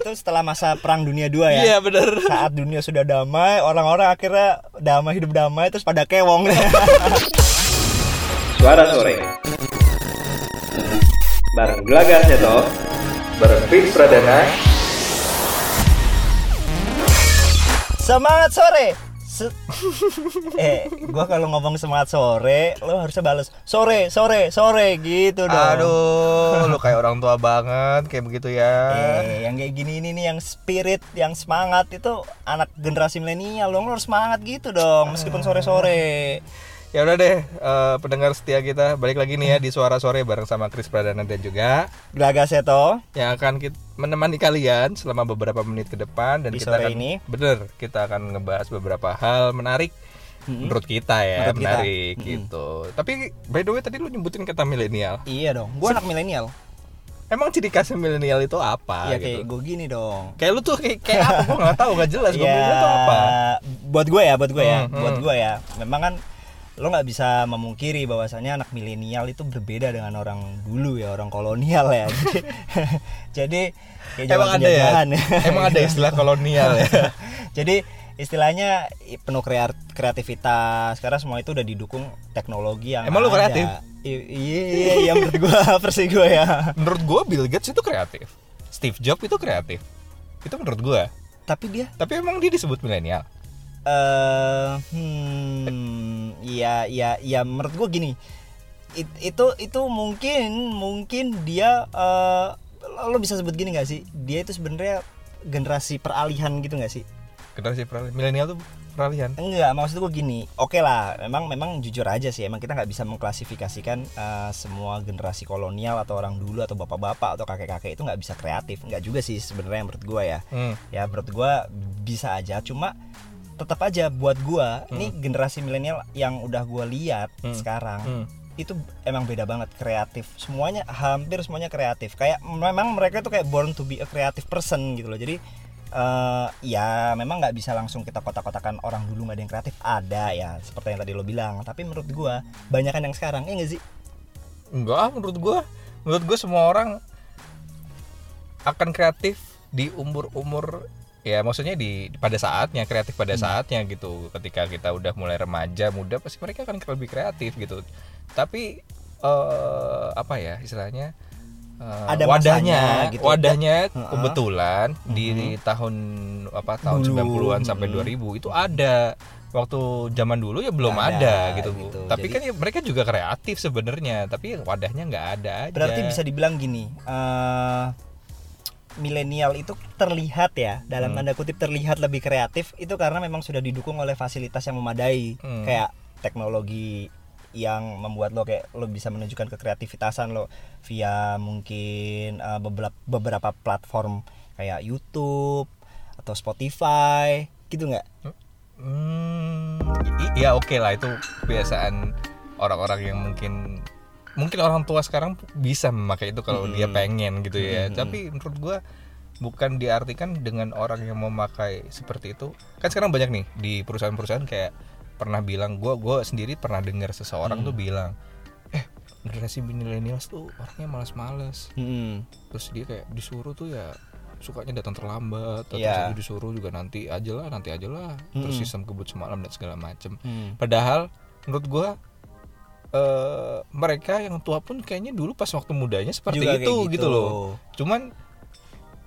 itu setelah masa perang dunia dua ya? Iya bener. Saat dunia sudah damai orang-orang akhirnya damai hidup damai terus pada kewong. Suara sore. Bareng Gelagar Seto Bareng Fix Pradana. Semangat sore Se- eh gua kalau ngomong semangat sore lo harusnya balas sore sore sore gitu dong. Aduh lu kayak orang tua banget kayak begitu ya. Eh, yang kayak gini ini nih yang spirit, yang semangat itu anak generasi milenial lo harus semangat gitu dong, meskipun sore-sore. Ya udah deh eh, pendengar setia kita balik lagi nih ya di Suara Sore bareng sama Chris Pradana dan juga Gelaga Seto, yang akan kit- menemani kalian selama beberapa menit ke depan dan Di kita sore akan ini. bener kita akan ngebahas beberapa hal menarik menurut kita ya Menurut kita. menarik gitu. Tapi by the way tadi lu nyebutin kata milenial. iya dong, gue anak milenial. Emang ciri khasnya milenial itu apa Iya kayak gitu? gue gini dong. Kayak lu tuh kayak, kayak apa? Gue nggak tahu nggak jelas. Gue itu apa? buat gue ya, buat gue ya, Hmm, buat hmm. gue ya. Memang kan lo nggak bisa memungkiri bahwasannya anak milenial itu berbeda dengan orang dulu ya, orang kolonial ya. Jadi kayak zaman Emang ada ya? penjajahan Emang ada istilah kolonial ya? Jadi istilahnya penuh krea- kreativitas karena semua itu udah didukung teknologi yang Emang ada. kreatif? Iya iya iya menurut gua versi gua ya. menurut gue Bill Gates itu kreatif. Steve Jobs itu kreatif. Itu menurut gue. Tapi dia Tapi emang dia disebut milenial. Eh hmm iya iya iya menurut gua gini. It- itu itu mungkin mungkin dia eh lo bisa sebut gini gak sih? Dia itu sebenarnya generasi peralihan gitu gak sih? Generasi peralihan. Milenial tuh peralihan. Enggak, maksud gue gini. Oke lah, memang memang jujur aja sih, emang kita nggak bisa mengklasifikasikan eh, semua generasi kolonial atau orang dulu atau bapak-bapak atau kakek-kakek itu nggak bisa kreatif. Nggak juga sih sebenarnya menurut gue ya. Hmm. Ya menurut gue bisa aja, cuma tetap aja buat gue ini generasi milenial yang udah gue lihat Hmm. sekarang Hmm. itu emang beda banget kreatif. Semuanya hampir semuanya kreatif. Kayak memang mereka tuh kayak born to be a creative person gitu loh. Jadi eh ya memang nggak bisa langsung kita kotak-kotakan orang dulu nggak ada yang kreatif. Ada ya seperti yang tadi lo bilang. Tapi menurut gua banyakan yang sekarang ya nggak sih? Enggak, menurut gue, menurut gue semua orang akan kreatif di umur-umur ya maksudnya di pada saatnya kreatif pada Hmm. saatnya gitu. Ketika kita udah mulai remaja muda pasti mereka akan lebih kreatif gitu. Tapi eh apa ya istilahnya? eh, Ada wadahnya, masanya gitu. wadahnya Heeh. kebetulan di tahun apa tahun Dulu. 90-an sampai Hmm. 2000 itu ada waktu zaman dulu ya belum ada, ada, gitu. gitu. Tapi Jadi- kan ya mereka juga kreatif sebenarnya, tapi wadahnya nggak ada aja. berarti bisa dibilang gini eh milenial itu terlihat ya dalam Hmm. tanda kutip terlihat lebih kreatif itu karena memang sudah didukung oleh fasilitas yang memadai Hmm. kayak teknologi yang membuat lo kayak lo bisa menunjukkan kekreativitasan lo via mungkin eh, beberapa beberapa platform kayak YouTube atau Spotify gitu nggak Hmm, i- ya oke lah itu kebiasaan orang-orang yang mungkin mungkin orang tua sekarang bisa memakai itu kalau Hmm. dia pengen gitu ya. Hmm. Tapi menurut gua bukan diartikan dengan orang yang memakai seperti itu. Kan sekarang banyak nih di perusahaan-perusahaan kayak pernah bilang gua gua sendiri pernah dengar seseorang Hmm. tuh bilang, "Eh, generasi millennials tuh orangnya malas-malas." Hmm. Terus dia kayak disuruh tuh ya sukanya datang terlambat atau Iya. disuruh juga nanti aja lah nanti aja lah terus Mm-mm. sistem kebut semalam dan segala macem Hmm. padahal menurut gua eh mereka yang tua pun kayaknya dulu pas waktu mudanya seperti Juga itu kayak gitu. loh cuman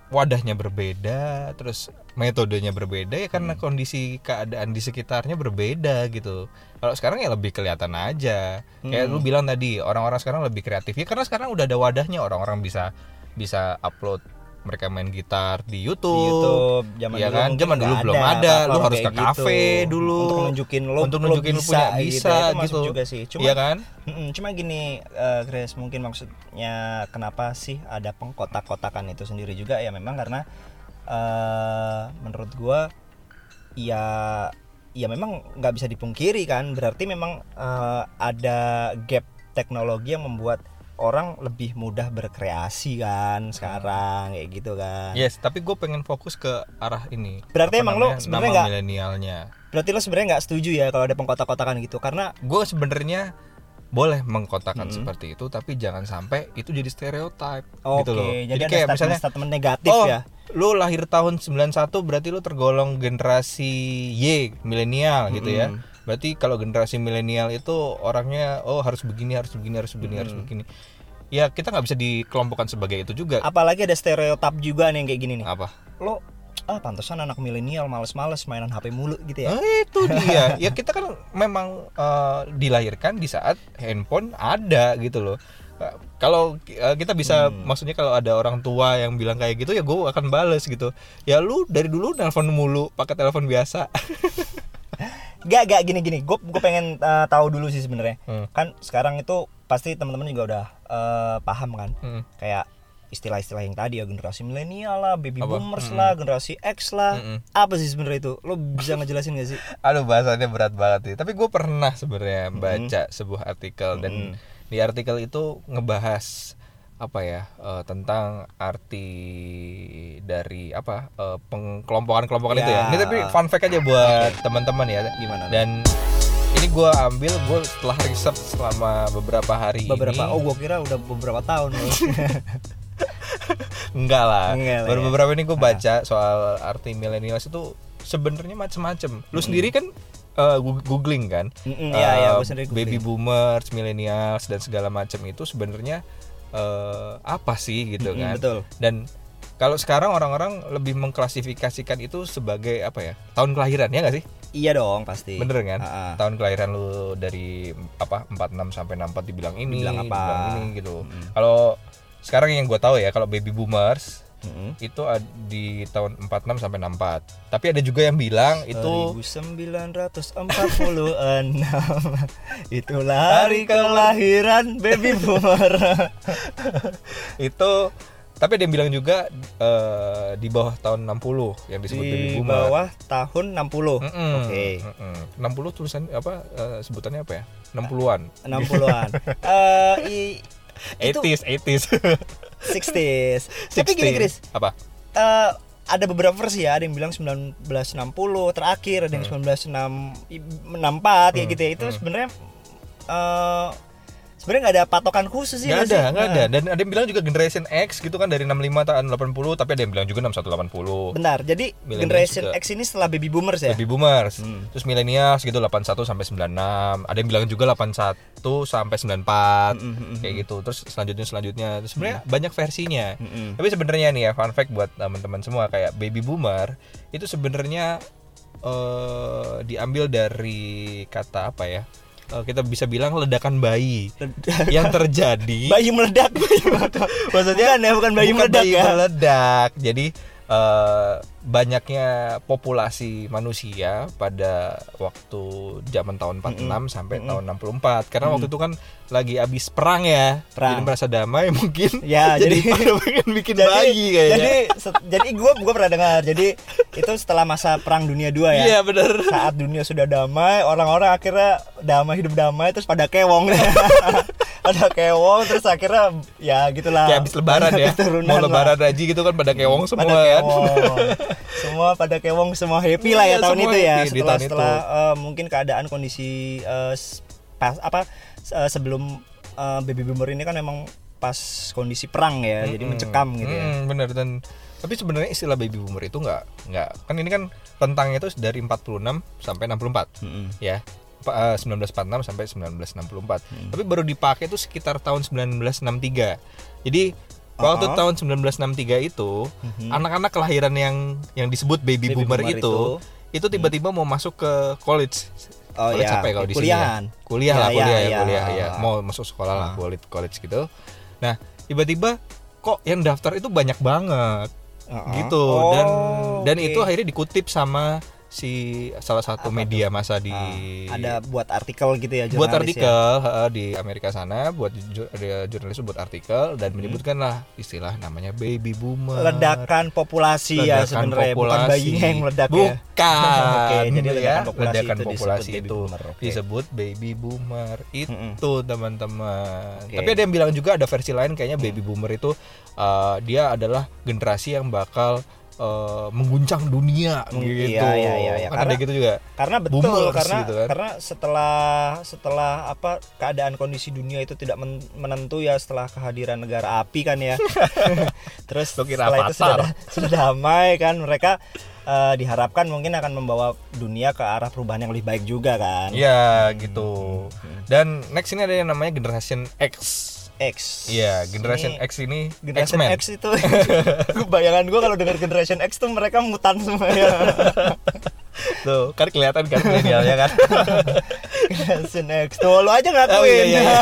wadahnya berbeda terus metodenya berbeda ya Hmm. karena kondisi keadaan di sekitarnya berbeda gitu kalau sekarang ya lebih kelihatan aja kayak Hmm. lu bilang tadi orang-orang sekarang lebih kreatif ya karena sekarang udah ada wadahnya orang-orang bisa bisa upload mereka main gitar di YouTube, Di YouTube zaman Iya dulu kan? Zaman dulu belum ada. Lu platform harus ke kafe dulu. untuk nunjukin lo Untuk lo nunjukin lu punya gitu bisa ya. Itu masuk gitu. juga sih cuma Iya kan? Cuma gini eh, Chris mungkin maksudnya kenapa sih ada pengkotak-kotakan itu sendiri juga ya memang karena eh menurut gua ya ya memang nggak bisa dipungkiri kan berarti memang eh, ada gap teknologi yang membuat orang lebih mudah berkreasi kan sekarang kayak gitu kan Yes, tapi gue pengen fokus ke arah ini. Berarti emang lu namanya? sebenarnya nggak- milenialnya. berarti lo sebenarnya nggak setuju ya kalau ada pengkotak-kotakan gitu karena Gue sebenarnya boleh mengkotakkan Mm-mm. seperti itu, tapi jangan sampai itu jadi stereotip oke gitu loh. jadi, ada kayak statement, misalnya, statement negatif oh, ya lu lahir tahun 91 berarti lu tergolong generasi Y, milenial gitu ya. Berarti kalau generasi milenial itu orangnya oh harus begini, harus begini, harus begini, harus begini. Ya kita nggak bisa dikelompokkan sebagai itu juga. apalagi ada stereotip juga nih yang kayak gini nih Apa? lo ah pantesan anak milenial males-males mainan HP mulu gitu ya Eh, itu dia. ya kita kan memang eh, dilahirkan di saat handphone ada gitu loh. Eh, Kalau eh, kita bisa maksudnya kalau ada orang tua yang bilang kayak gitu ya gue akan bales gitu. Ya lu dari dulu nelpon mulu pakai telepon biasa. gak gak gini gini gue gue pengen uh, tahu dulu sih sebenarnya Hmm. kan sekarang itu pasti teman-teman juga udah uh, paham kan Hmm. kayak istilah-istilah yang tadi ya generasi milenial lah, baby Apa? boomers Mm-mm. lah, generasi X lah. Mm-mm. Apa sih sebenarnya itu? Lo bisa ngejelasin gak sih? Aduh bahasannya berat banget sih. Tapi gue pernah sebenarnya baca sebuah artikel dan di artikel itu ngebahas apa ya eh, tentang arti dari apa eh, pengkelompokan-kelompokan itu ya. Ya. Ini tapi fun fact aja buat teman-teman ya. Gimana? Dan ini gue ambil gue setelah riset selama beberapa hari beberapa ini. oh gua kira udah beberapa tahun. Enggak lah. Enggak lah Baru ya. beberapa ini gue baca soal arti millennials itu sebenarnya macem-macem. Lu sendiri kan gu- googling kan? Mm-mm, iya, iya, Eh, gua sendiri googling. Baby boomers, millennials dan segala macam itu sebenarnya eh, apa sih gitu kan? betul. Dan kalau sekarang orang-orang lebih mengklasifikasikan itu sebagai apa ya? Tahun kelahiran ya nggak sih? iya dong pasti. Bener kan? Ah, ah. Tahun kelahiran lu dari apa 46 sampai 64 dibilang ini, Dibilang apa? ini gitu. Kalau sekarang yang gue tahu ya kalau baby boomers Mm-mm. itu di tahun 46 sampai 64. Tapi ada juga yang bilang itu 1946 Itulah hari kelahiran baby boomer itu tapi ada yang bilang juga eh, di bawah tahun 60 yang disebut baby Di boomer. bawah tahun 60 Mm-mm, Oke mm-mm. 60 tulisan apa eh, sebutannya apa ya? 60-an. 60-an Eh, Itu 80s, 80s. 60s Tapi gini 60s. Chris Apa? eh, Ada beberapa versi ya Ada yang bilang 1960 terakhir Ada yang Hmm. 1964 ya gitu ya Itu sebenarnya eh sebenarnya nggak ada patokan khusus sih Nggak ada, sih? nggak Nah. ada. Dan ada yang bilang juga generation X gitu kan dari 65 tahun 80, tapi ada yang bilang juga 61 80. Bentar, jadi Millennials generation juga. X ini setelah baby boomers ya? Baby boomers. Hmm. Terus millennials gitu 81 sampai 96. Ada yang bilang juga 81 sampai 94. Mm, mm, mm, Kayak gitu. Terus selanjutnya selanjutnya Terus sebenarnya banyak versinya. Mm-mm. Tapi sebenarnya nih ya fun fact buat teman-teman semua kayak baby boomer itu sebenarnya eh diambil dari kata apa ya? Eh, kita bisa bilang ledakan bayi. Yang terjadi bayi meledak. Bayi meledak maksudnya bukan ya bukan bayi bukan meledak bayi ya. meledak. Jadi eh, banyaknya populasi manusia pada waktu zaman tahun 46 sampai tahun 64 karena waktu itu kan lagi habis perang ya. Perang. Jadi merasa damai mungkin. Ya, jadi, jadi- pengen bikin bayi kayaknya. jadi jadi gue gue pernah dengar jadi itu setelah masa perang dunia 2 ya Iya bener saat dunia sudah damai orang-orang akhirnya damai hidup damai terus pada kewong pada kewong terus akhirnya ya gitulah Kayak habis lebaran ya Mau lah. lebaran haji gitu kan pada kewong semua pada kan kewong. semua pada kewong semua happy lah ya Iya, tahun itu ya setelah tahun itu. setelah eh, mungkin keadaan kondisi s- pas apa eh, sebelum eh, baby boomer ini kan memang pas kondisi perang ya jadi mencekam gitu ya Hmm, bener dan tapi sebenarnya istilah baby boomer itu nggak nggak kan ini kan rentangnya itu dari 46 sampai 64 Mm-mm. ya Pa- eh, 1946 sampai 1964 Hmm. tapi baru dipakai itu sekitar tahun 1963 jadi waktu Uh-uh. tahun 1963 itu anak-anak kelahiran yang yang disebut baby, Baby boomer, boomer itu itu. tiba-tiba mau masuk ke college Oh, college ya, apa ya kalau di sini ya? kuliah Ya, lah ya, kuliah ya, ya. kuliah ya mau masuk sekolah lah Ah. college college gitu nah tiba-tiba kok yang daftar itu banyak banget Uh-uh. gitu Oh, dan dan itu akhirnya dikutip sama si salah satu media masa di Ah, ada buat artikel gitu ya buat ya. artikel heeh, di Amerika sana buat ada jurnalis buat artikel Hmm. dan menyebutkan lah istilah namanya baby boomer ledakan populasi ya Ledakan sebenarnya bukan populasi. bayinya yang meledak ya bukan Oke, jadi ya. ledakan populasi ledakan itu disebut populasi baby itu boomer, oke. disebut baby boomer itu Mm-mm. teman-teman Oke. tapi ada yang bilang juga ada versi lain kayaknya baby boomer itu uh, dia adalah generasi yang bakal eh, mengguncang dunia Meng- gitu. iya, iya, iya, iya. Kan ada Karena- gitu juga. karena betul Boomers karena gitu kan. karena setelah setelah apa keadaan kondisi dunia itu tidak men- menentu ya setelah kehadiran negara api kan ya terus kira setelah itu sudah, sudah damai kan mereka eh, diharapkan mungkin akan membawa dunia ke arah perubahan yang lebih baik juga kan Iya gitu. Dan next ini ada yang namanya Generation X. X Iya, Generation Ini X ini Generation X-Men. X itu bayangan gue kalau dengar Generation X tuh mereka mutan semua ya Tuh, kan kelihatan kan milenialnya kan. Generation X tuh lo aja ngakuin Oh iya iya. iya.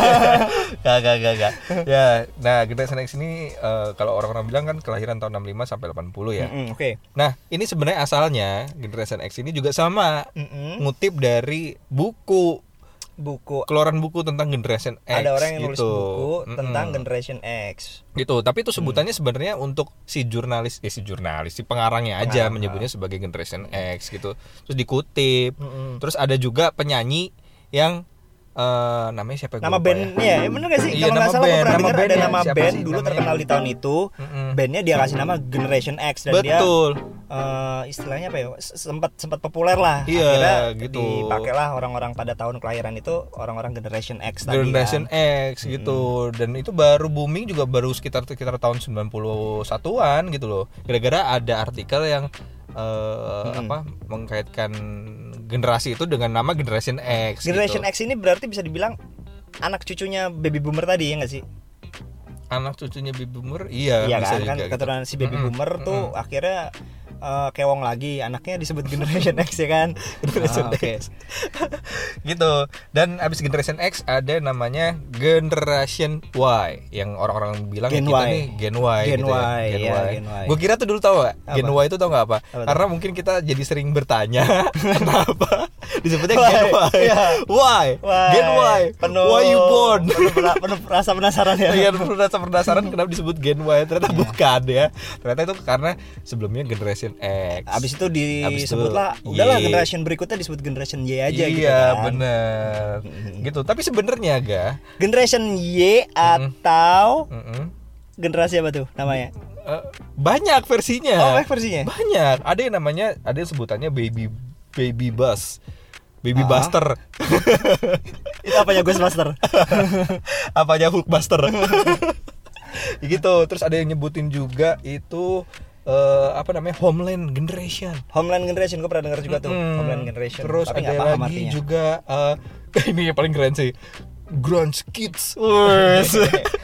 Gak gak gak gak. Ya, nah Generation X ini eh, kalau orang-orang bilang kan kelahiran tahun 65 sampai 80 ya. Mm-mm, oke Nah, ini sebenarnya asalnya Generation X ini juga sama Mm-mm. ngutip dari buku buku keluaran buku tentang Generation X ada orang yang nulis gitu. buku Mm-mm. tentang Generation X gitu tapi itu sebutannya sebenarnya untuk si jurnalis eh si jurnalis si pengarangnya aja Pengarang. menyebutnya sebagai Generation X gitu terus dikutip Mm-mm. terus ada juga penyanyi yang eh, namanya siapa nama bandnya ya bener gak sih Iya, kalau nggak salah band. pernah Nama dengar ada nama siapa band sih? dulu Namanya terkenal di tahun itu Mm-mm. bandnya dia kasih nama Generation X dan dia betul eh, istilahnya apa ya sempat sempat populer lah Iya, akhirnya gitu. dipakailah orang-orang pada tahun kelahiran itu orang-orang Generation X tadi Generation kan. X gitu dan itu baru booming juga baru sekitar sekitar tahun 91-an gitu loh gara-gara ada artikel yang eh, apa mengkaitkan generasi itu dengan nama Generation X Generation gitu. X ini berarti bisa dibilang anak cucunya baby boomer tadi ya nggak sih anak cucunya baby boomer iya, iya kan kan juga gitu. keturunan si baby Mm-mm, boomer tuh akhirnya eh, kewong lagi anaknya disebut Generation X ya kan Generation Ah, oke. X. gitu dan abis Generation X ada namanya Generation Y yang orang-orang bilang Gen kita Y. nih Gen Y Gen gitu ya. Y, Gen iya, Y. Gen Y. Gue kira tuh dulu tau gak? Apa? Gen Y itu tau gak apa? Apa? Karena mungkin kita jadi sering bertanya kenapa disebutnya Why? Gen Y. Iya. Why? Why? Gen Y. penuh Why you born? penuh, pera- penuh rasa penasaran ya Iya rasa penasaran kenapa disebut Gen Y ternyata bukan ya ternyata itu karena sebelumnya Generation X Abis itu disebutlah udahlah Y. generation berikutnya disebut generation Y aja iya gitu kan. bener gitu tapi sebenarnya ga Generation Y atau Mm-mm. generasi apa tuh namanya? Eh, banyak versinya Oh, banyak versinya? banyak ada yang namanya ada yang sebutannya baby baby bus baby Ah. buster Itu apanya Ghostbuster? apanya Hulkbuster gitu terus ada yang nyebutin juga itu eh, apa namanya Homeland Generation Homeland Generation gue pernah dengar juga tuh Mm. Homeland Generation. Terus Tapi ada lagi artinya. juga eh, ini yang paling keren sih. Grunge Kids.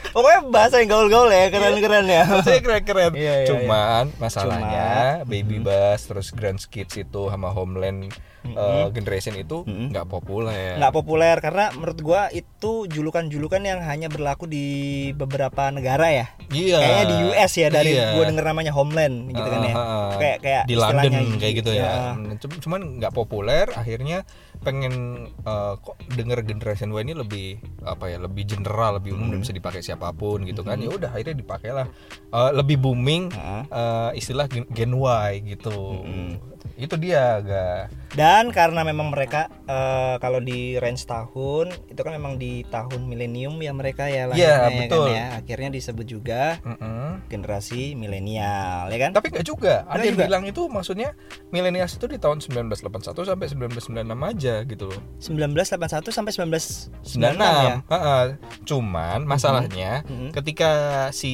Pokoknya bahasa yang gaul-gaul ya, keren-keren ya. Maksudnya keren-keren. Iya, iya, Cuman masalahnya Cuma, Baby Bass terus Grunge Kids itu sama Homeland eh, Generation itu nggak populer. nggak populer karena menurut gua itu julukan-julukan yang hanya berlaku di beberapa negara ya. Iya. Kayaknya di US ya dari Iya. gua denger namanya Homeland gitu kan ya. Ah, ah, ah. Kayak kayak di London kayak gitu ya. ya. Cum- Cuman nggak populer. Akhirnya pengen eh, kok denger Generation Y ini lebih apa ya lebih general, lebih umum dan bisa dipakai siapa pun gitu kan. Ya udah akhirnya dipakailah Eh, lebih booming eh, istilah gen, Gen Y gitu. Itu dia agak Dan karena memang mereka eh, kalau di range tahun itu kan memang di tahun milenium ya mereka ya Iya, ya betul. kan ya. Akhirnya disebut juga Mm-mm. generasi milenial ya kan? Tapi nggak juga. Ada yang juga. bilang itu maksudnya milenials itu di tahun 1981 sampai 1996 aja gitu loh. 1981 sampai 1996 96 ya. Heeh. Cuman masalahnya Mhm. ketika si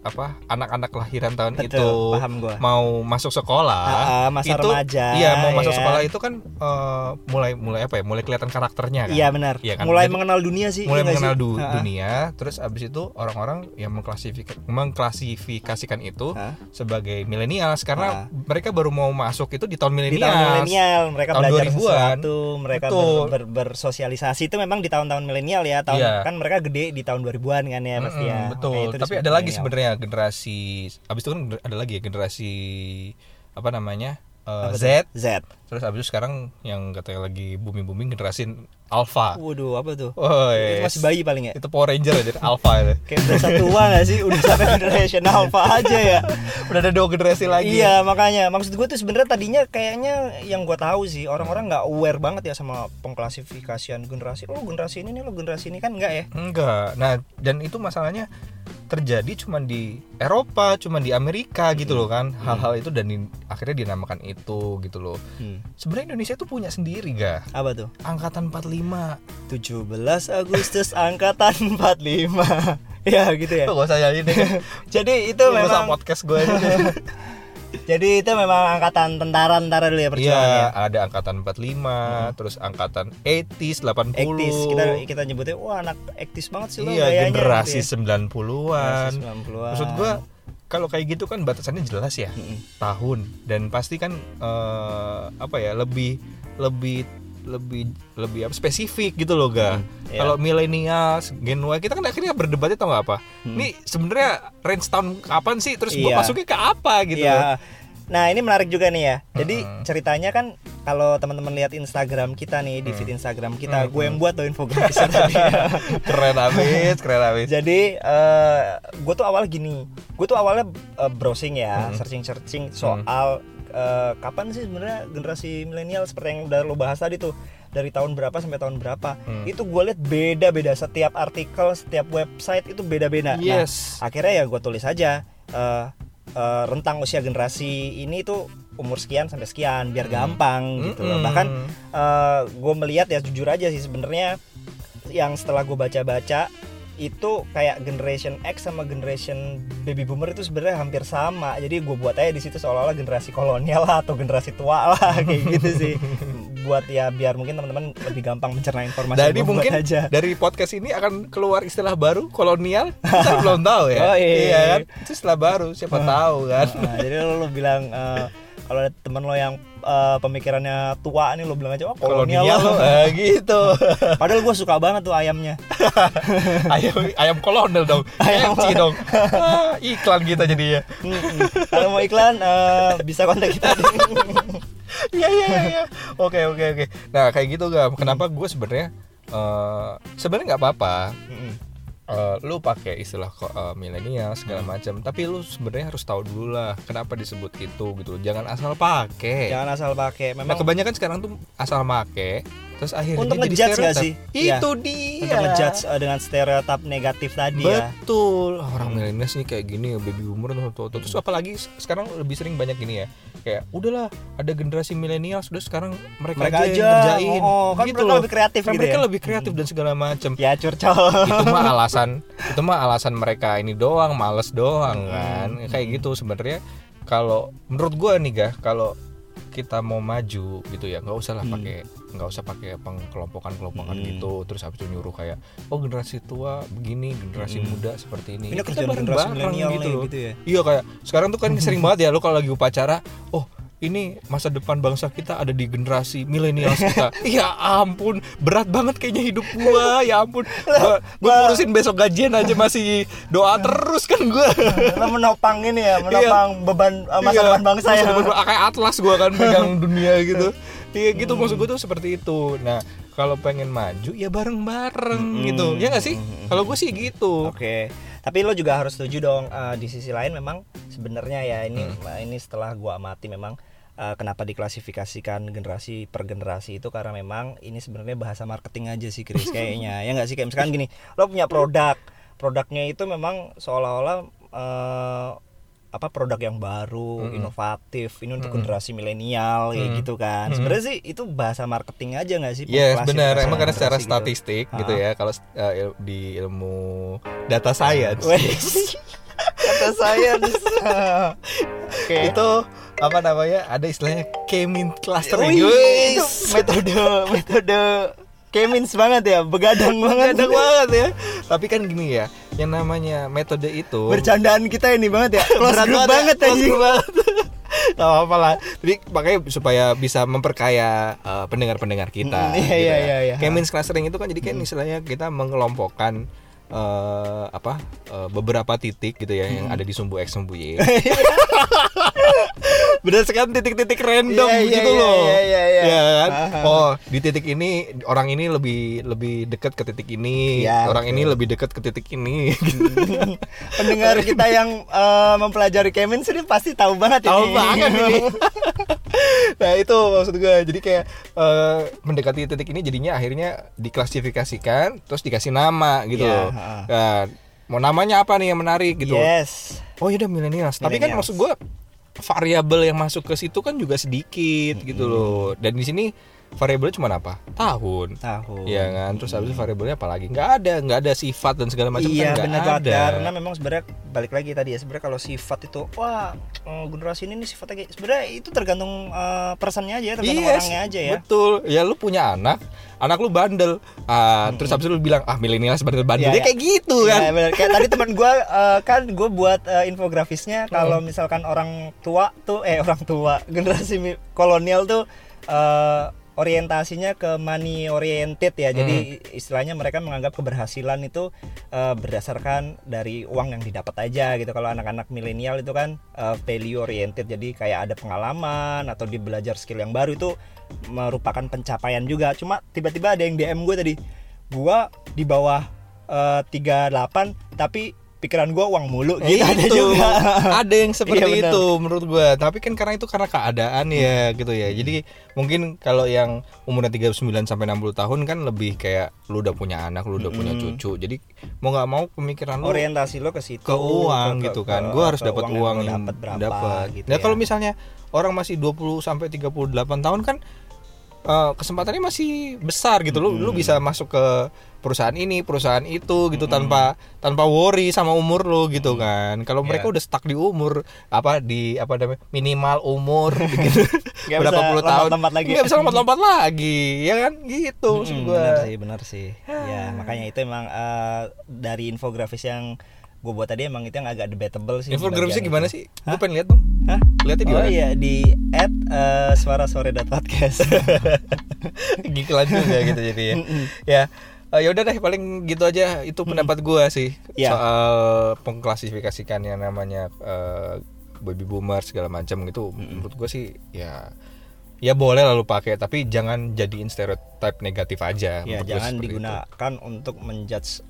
apa anak-anak kelahiran tahun Betul, itu paham gua. mau masuk sekolah Ah, ah, masa itu remaja, iya mau masuk ya. sekolah itu kan eh, mulai mulai apa ya mulai kelihatan karakternya kan Iya benar. Iya kan? Mulai Jadi, mengenal dunia sih. mulai iya mengenal sih? du- dunia terus abis itu orang-orang yang mengklasifikasikan mengklasifikasikan itu Hah? sebagai milenials karena Ah. mereka baru mau masuk itu di tahun tahun milenial mereka Tahun belajar 2000-an. sesuatu, mereka Betul. ber- ber- bersosialisasi itu memang di tahun-tahun milenial ya. Tahun Iya. kan mereka gede di tahun 2000-an kan ya pasti ya. Mm-mm, betul. Itu Tapi ada lagi milenial. sebenarnya generasi abis itu kan ada lagi ya generasi apa namanya eh? Z Z. terus abis itu sekarang yang katanya lagi booming booming generasi alpha Waduh, apa tuh? oh Itu yes. masih bayi paling ya? itu Power Ranger aja alpha itu Kayak berasa tua gak sih? Udah sampai generation alpha aja ya udah ada dua generasi lagi Iya makanya maksud gue tuh sebenarnya tadinya kayaknya yang gue tahu sih orang-orang nggak aware banget ya sama pengklasifikasian generasi. Oh generasi ini nih lo generasi ini kan enggak ya? Enggak. Nah, dan itu masalahnya terjadi cuma di Eropa, cuma di Amerika gitu loh kan. Hal-hal itu dan di- akhirnya dinamakan itu gitu loh. Sebenarnya Indonesia tuh punya sendiri ga? Apa tuh? Angkatan 45. 17 Agustus angkatan 45 Ya gitu ya. Gak usah deh. Jadi itu Itu memang podcast gue aja. jadi itu memang angkatan tentara-tentara dulu ya Iya, perjuangannya. ada angkatan 45, terus angkatan 80s, 80. Ektis kita kita nyebutnya wah anak ektis banget sih lo Iya, generasi gitu ya. 90-an. Generasi 90-an. Maksud gua kalau kayak gitu kan batasannya jelas ya. Mm-mm. tahun dan pasti kan eh, apa ya lebih lebih lebih lebih apa spesifik gitu loh ga iya. kalau milenial Gen Y kita kan akhirnya berdebatnya tau nggak apa ini sebenarnya range tahun kapan sih terus Iya. masuknya ke apa gitu loh. Iya. Nah ini menarik juga nih ya. Jadi Mm-mm. ceritanya kan kalau teman-teman lihat Instagram kita nih di Mm. feed Instagram kita, gue yang buat tuh infografis tadi. keren abis keren abis Jadi eh gue tuh awal gini, gue tuh awalnya eh, browsing ya, searching-searching soal eh, kapan sih sebenarnya generasi milenial seperti yang udah lo bahas tadi tuh dari tahun berapa sampai tahun berapa. Hmm. Itu gue lihat beda-beda setiap artikel, setiap website itu beda-beda. Nah, Yes. akhirnya ya gue tulis aja eh, eh, rentang usia generasi ini tuh umur sekian sampai sekian biar gampang gitu loh. Mm-mm. Bahkan gue melihat ya jujur aja sih sebenarnya yang setelah gue baca-baca itu kayak generation X sama generation baby boomer itu sebenarnya hampir sama jadi gue buat aja di situ seolah-olah generasi kolonial lah atau generasi tua lah kayak gitu sih buat ya biar mungkin teman-teman lebih gampang mencerna informasi Jadi gua buat mungkin aja dari podcast ini akan keluar istilah baru kolonial kita belum tahu ya. Oh, iya. kan? Itu istilah baru siapa tahu kan. Nah, jadi lo, bilang eh, kalau ada temen lo yang eh, pemikirannya tua nih lo bilang aja oh kolonial, kolonial lo. eh, gitu. Padahal gue suka banget tuh ayamnya. ayam ayam kolonel dong. Ayam KFC dong. Ah, iklan kita jadinya. Mm-mm. Kalau mau iklan eh, bisa kontak kita. Iya iya iya. Oke oke oke. Nah kayak gitu gak? Kenapa gue sebenarnya eh sebenarnya nggak apa-apa. Mm-mm. Eh, lu pakai istilah eh, milenial segala macam, tapi lu sebenarnya harus tahu dulu lah kenapa disebut itu gitu. loh. Jangan asal pakai. Jangan asal pakai. Nah Memang kebanyakan sekarang tuh asal make, terus akhirnya Untuk jadi ngejudge stereotip. sih? Iya. Itu dia. untuk ngejudge eh, dengan stereotip negatif tadi ya. Betul. Orang Hmm. milenial nih kayak gini, baby boomer tuh, tuh, tuh. Terus apalagi sekarang lebih sering banyak gini ya. Kayak udahlah ada generasi milenial sudah sekarang mereka, Mereka aja, aja, ngerjain. oh, kan mereka lebih kreatif Kan gitu mereka ya. lebih kreatif dan segala macam. Ya curcol. itu mah alasan itu mah alasan mereka ini doang, males doang Hmm. kan. Kayak gitu sebenarnya kalau menurut gua nih ga kalau kita mau maju gitu ya nggak usah lah Hmm. pakai nggak usah pakai pengkelompokan kelompokan Hmm. gitu terus habis itu nyuruh kayak oh generasi tua begini generasi Hmm. muda seperti ini Ini Ya, kita milenial nih, loh. gitu ya. iya kayak sekarang tuh kan sering banget ya lo kalau lagi upacara oh ini masa depan bangsa kita ada di generasi milenial kita. Iya ampun, berat banget kayaknya hidup gua. Ya ampun, gua, gua ngurusin besok gajian aja masih doa terus kan gua. Lo menopang ini ya, menopang beban eh, masa Iya, depan bangsa ya. kayak atlas gua kan pegang dunia gitu. Iya gitu maksud gua tuh seperti itu. Nah, kalau pengen maju ya bareng-bareng Mm-mm. gitu. Ya nggak sih? Kalau gua sih gitu. Oke. Tapi lo juga harus setuju dong eh, di sisi lain memang sebenarnya ya ini Hmm. ini setelah gua amati memang eh, kenapa diklasifikasikan generasi per generasi itu karena memang ini sebenarnya bahasa marketing aja sih Chris kayaknya. ya nggak sih kayak misalkan gini, lo punya produk, produknya itu memang seolah-olah eh, apa produk yang baru, Mm-mm. inovatif, ini untuk Mm-mm. generasi milenial kayak Mm. gitu kan. Mm. Sebenarnya sih itu bahasa marketing aja nggak sih? Yes Pengklasifikasian benar emang karena secara gitu. statistik gitu, Ah. ya kalau uh, il- di ilmu data science. Kata saya Oke. itu apa namanya ada istilahnya K-mean clustering Wih, metode metode Kemins banget ya, begadang banget. Kadang banget ya tapi kan gini ya yang namanya metode itu Bercandaan kita ini banget ya. Close Berat group banget close anjing. group banget. Gak apa-apa lah Jadi makanya supaya bisa memperkaya uh, pendengar-pendengar kita Mm, iya, gitu iya, ya. iya, iya. Kayak means clustering itu kan jadi kan istilahnya kita mengelompokkan uh, apa uh, beberapa titik gitu ya yang ada di sumbu X sumbu Y berdasarkan titik-titik random Iya, iya, gitu iya, loh. iya, iya, iya. Ya kan? Oh di titik ini orang ini lebih lebih dekat ke titik ini. Iya, orang ini betul. lebih dekat ke titik ini. Pendengar kita yang eh, mempelajari chemistry pasti tahu banget tahu ini. banget ini. Nah itu maksud gue jadi kayak eh, mendekati titik ini jadinya akhirnya diklasifikasikan terus dikasih nama gitu loh. ha. Nah, mau namanya apa nih yang menarik gitu? Yes. oh iya millennials. Tapi kan maksud gue variabel yang masuk ke situ kan juga sedikit gitu loh. Dan di sini variabelnya cuma apa tahun Tahu. Iya kan, terus habis itu variabelnya apa lagi? Nggak ada, nggak ada sifat dan segala macam iya kan benar ada. karena memang sebenarnya balik lagi tadi ya sebenarnya kalau sifat itu wah eh, generasi ini nih sifatnya kayak sebenarnya itu tergantung eh, personnya aja ya tergantung Yes, orangnya aja ya Betul. Ya lu punya anak, anak lu bandel. Ah, terus habis itu lu bilang, "Ah, milenial bandel-bandel." Iya, Ya, iya. kayak gitu Iya, kan. bener. Kayak tadi teman gue kan gue buat eh, infografisnya kalau misalkan orang tua tuh eh orang tua generasi kolonial tuh eh, orientasinya ke money oriented ya. Jadi istilahnya mereka menganggap keberhasilan itu eh, berdasarkan dari uang yang didapat aja gitu. Kalau anak-anak milenial itu kan eh, value oriented. Jadi kayak ada pengalaman atau dia belajar skill yang baru itu merupakan pencapaian juga. Cuma tiba-tiba ada yang DM gue tadi. Gua di bawah eh, 38 tapi pikiran gua uang mulu gitu ada juga. ada yang seperti Iya, itu menurut gua. Tapi kan karena itu karena keadaan ya gitu ya. Jadi mungkin kalau yang umurnya 39 sampai 60 tahun kan lebih kayak lu udah punya anak, lu udah punya cucu. Jadi mau nggak mau pemikiran lu Orientasi lo ke situ ke uang ke- gitu ke- kan. Gua harus dapat uang lo yang dapat berapa dapat. gitu. Nah, ya. kalau misalnya orang masih 20 sampai 38 tahun kan eh, kesempatannya masih besar gitu. Lu lu bisa masuk ke perusahaan ini, perusahaan itu gitu tanpa tanpa worry sama umur lu gitu kan. Kalau mereka Iya. udah stuck di umur apa di apa namanya minimal umur gitu. Berapa puluh tahun lompat-lompat lagi. nggak bisa lompat-lompat lagi ya kan gitu Mm, gua benar sih benar sih ya makanya itu emang eh, dari infografis yang gue buat tadi emang itu yang agak debatable sih infografisnya gimana itu. sih gue pengen lihat dong Hah? lihatnya di oh iya di at eh, suara sore podcast Giklan juga gitu jadi ya. ya eh, ya udah deh paling gitu aja. Itu pendapat gua sih Ya. soal pengklasifikasikan yang namanya eh, baby boomer segala macam gitu. Menurut gua sih ya ya boleh lalu pakai tapi jangan jadiin stereotip negatif aja ya jangan seperti itu. digunakan untuk menjudge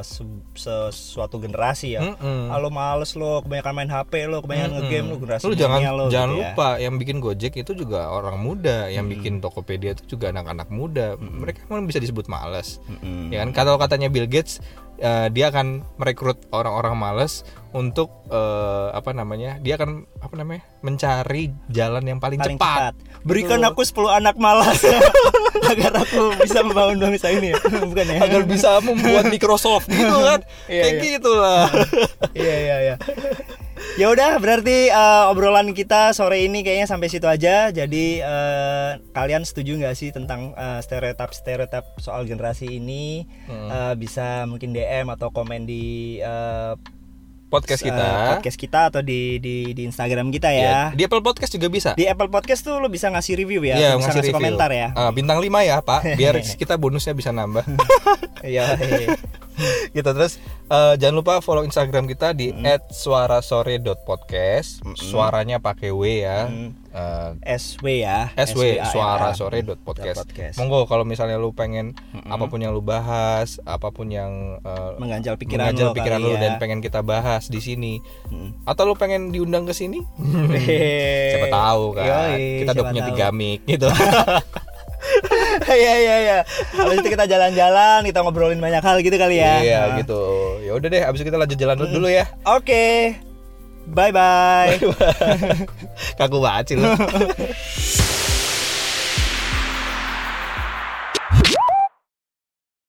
se- sesuatu generasi ya Mm-mm. ah, lo males lo kebanyakan main HP lo kebanyakan ngegame lo generasi lu jangan lo, jangan gitu ya. lupa yang bikin Gojek itu juga orang muda yang bikin Tokopedia itu juga anak-anak muda mereka emang bisa disebut malas Mm-mm. ya kan kalau katanya Bill Gates eh, dia akan merekrut orang-orang malas untuk eh, apa namanya dia akan apa namanya mencari jalan yang paling, paling cepat, cepat. Berikan Gitu. aku 10 anak malas agar aku bisa membangun bangsa ini. Bukan ya? agar bisa membuat Microsoft gitu kan Iya, kayak iya. gitulah Iya iya iya. Ya udah berarti eh, obrolan kita sore ini kayaknya sampai situ aja. Jadi eh, kalian setuju nggak sih tentang eh, stereotip-stereotip soal generasi ini? Hmm. Eh, bisa mungkin DM atau komen di eh, podcast kita podcast kita atau di di di Instagram kita Ya, ya. di Apple Podcast juga bisa Di Apple Podcast tuh lo bisa ngasih review ya, Iya, bisa ngasih ngasih review. komentar ya. Ah, bintang 5 ya Pak biar kita bonusnya bisa nambah Iya. gitu terus eh, jangan lupa follow Instagram kita di @suarasore.podcast suaranya pakai W ya Eh, SW ya. SW SWARA. suara sore dot podcast. Monggo kalau misalnya lu pengen apa pun yang lu bahas, apa pun yang uh, Mengganjal pikiran mengganjal lo pikiran lu ya. dan pengen kita bahas di sini. Mm. Atau lu pengen diundang ke sini? Siapa tahu kan. Yoi, kita udah punya tahu. tiga mic gitu. Iya iya iya. Habis itu kita jalan-jalan, kita ngobrolin banyak hal gitu kali ya. Iya Nah. gitu. Ya udah deh, abis itu kita lanjut jalan dulu ya. Oke. Bye bye. Kaku banget sih lu.